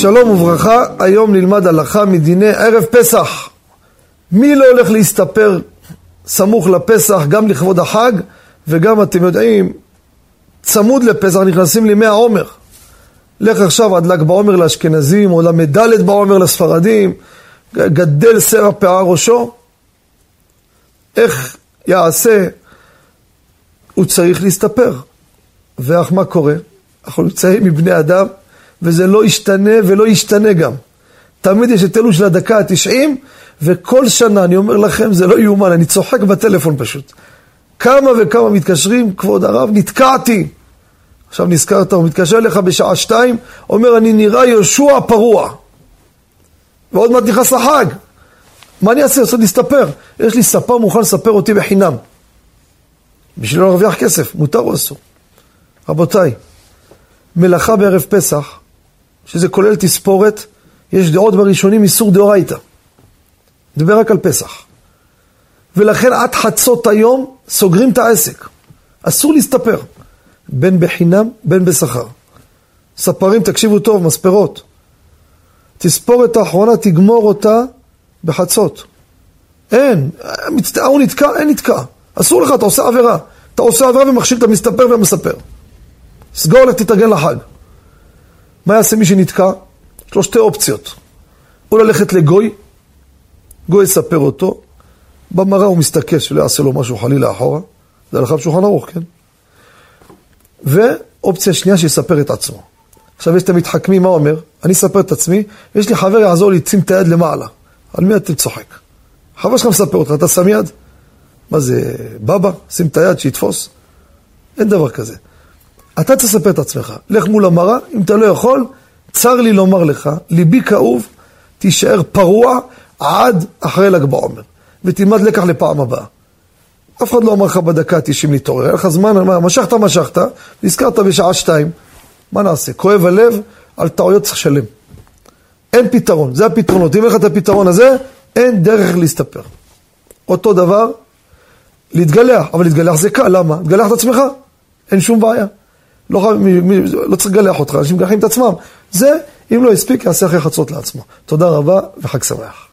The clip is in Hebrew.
שלום וברכה, היום נלמד הלכה מדיני ערב פסח. מי לא הולך להסתפר סמוך לפסח, גם לכבוד החג, וגם, אתם יודעים, צמוד לפסח נכנסים לימי העומר. לך עכשיו עד ל"ג בעומר לאשכנזים, או ל"ד בעומר לספרדים, גדל סרע פאה ראשו. איך יעשה? הוא צריך להסתפר. ואך מה קורה? אנחנו נמצאים מבני אדם, וזה לא ישתנה ולא ישתנה גם. תמיד יש את אלו של הדקה התשעים, וכל שנה, אני אומר לכם, זה לא יאומן, אני צוחק בטלפון פשוט. כמה וכמה מתקשרים, כבוד הרב, נתקעתי. עכשיו נזכרת, הוא מתקשר אליך בשעה שתיים, אומר, אני נראה יהושע פרוע. ועוד מעט נכנס לחג. מה אני אעשה? רוצה להסתפר. יש לי ספר מוכן לספר אותי בחינם. בשביל לא להרוויח כסף, מותר או אסור? רבותיי, מלאכה בערב פסח, שזה כולל תספורת, יש דעות בראשונים איסור דאורייתא. נדבר רק על פסח. ולכן עד חצות היום סוגרים את העסק. אסור להסתפר, בין בחינם בין בשכר. ספרים, תקשיבו טוב, מספרות. תספורת האחרונה, תגמור אותה בחצות. אין, הוא נתקע, אין נתקע. אסור לך, אתה עושה עבירה. אתה עושה עבירה ומכשיל את המסתפר והמספר. סגור לך, תתארגן לחג. מה יעשה מי שנתקע? יש לו שתי אופציות. או ללכת לגוי, גוי יספר אותו, במראה הוא מסתכל שלא יעשה לו משהו חלילה אחורה, זה הלכה בשולחן ערוך, כן? ואופציה שנייה שיספר את עצמו. עכשיו יש את המתחכמים, מה הוא אומר? אני אספר את עצמי, ויש לי חבר יעזור לי, שים את היד למעלה. על מי אתה צוחק? חבר שלך מספר אותך, אתה שם יד? מה זה, בבא? שים את היד, שיתפוס? אין דבר כזה. אתה תספר את עצמך, לך מול המראה, אם אתה לא יכול, צר לי לומר לך, ליבי כאוב, תישאר פרוע עד אחרי ל"ג בעומר, ותלמד לקח לפעם הבאה. אף אחד לא אמר לך בדקה ה-90 להתעורר, היה לך זמן, משכת, משכת, נזכרת בשעה שתיים, מה נעשה? כואב הלב, על טעויות צריך לשלם. אין פתרון, זה הפתרונות. אם אין לך את הפתרון הזה, אין דרך להסתפר. אותו דבר, להתגלח, אבל להתגלח זה קל, למה? להתגלח את עצמך, אין שום בעיה. לא, לא צריך לגלח אותך, אנשים מגלחים את עצמם. זה, אם לא הספיק, יעשה אחרי חצות לעצמו. תודה רבה וחג שמח.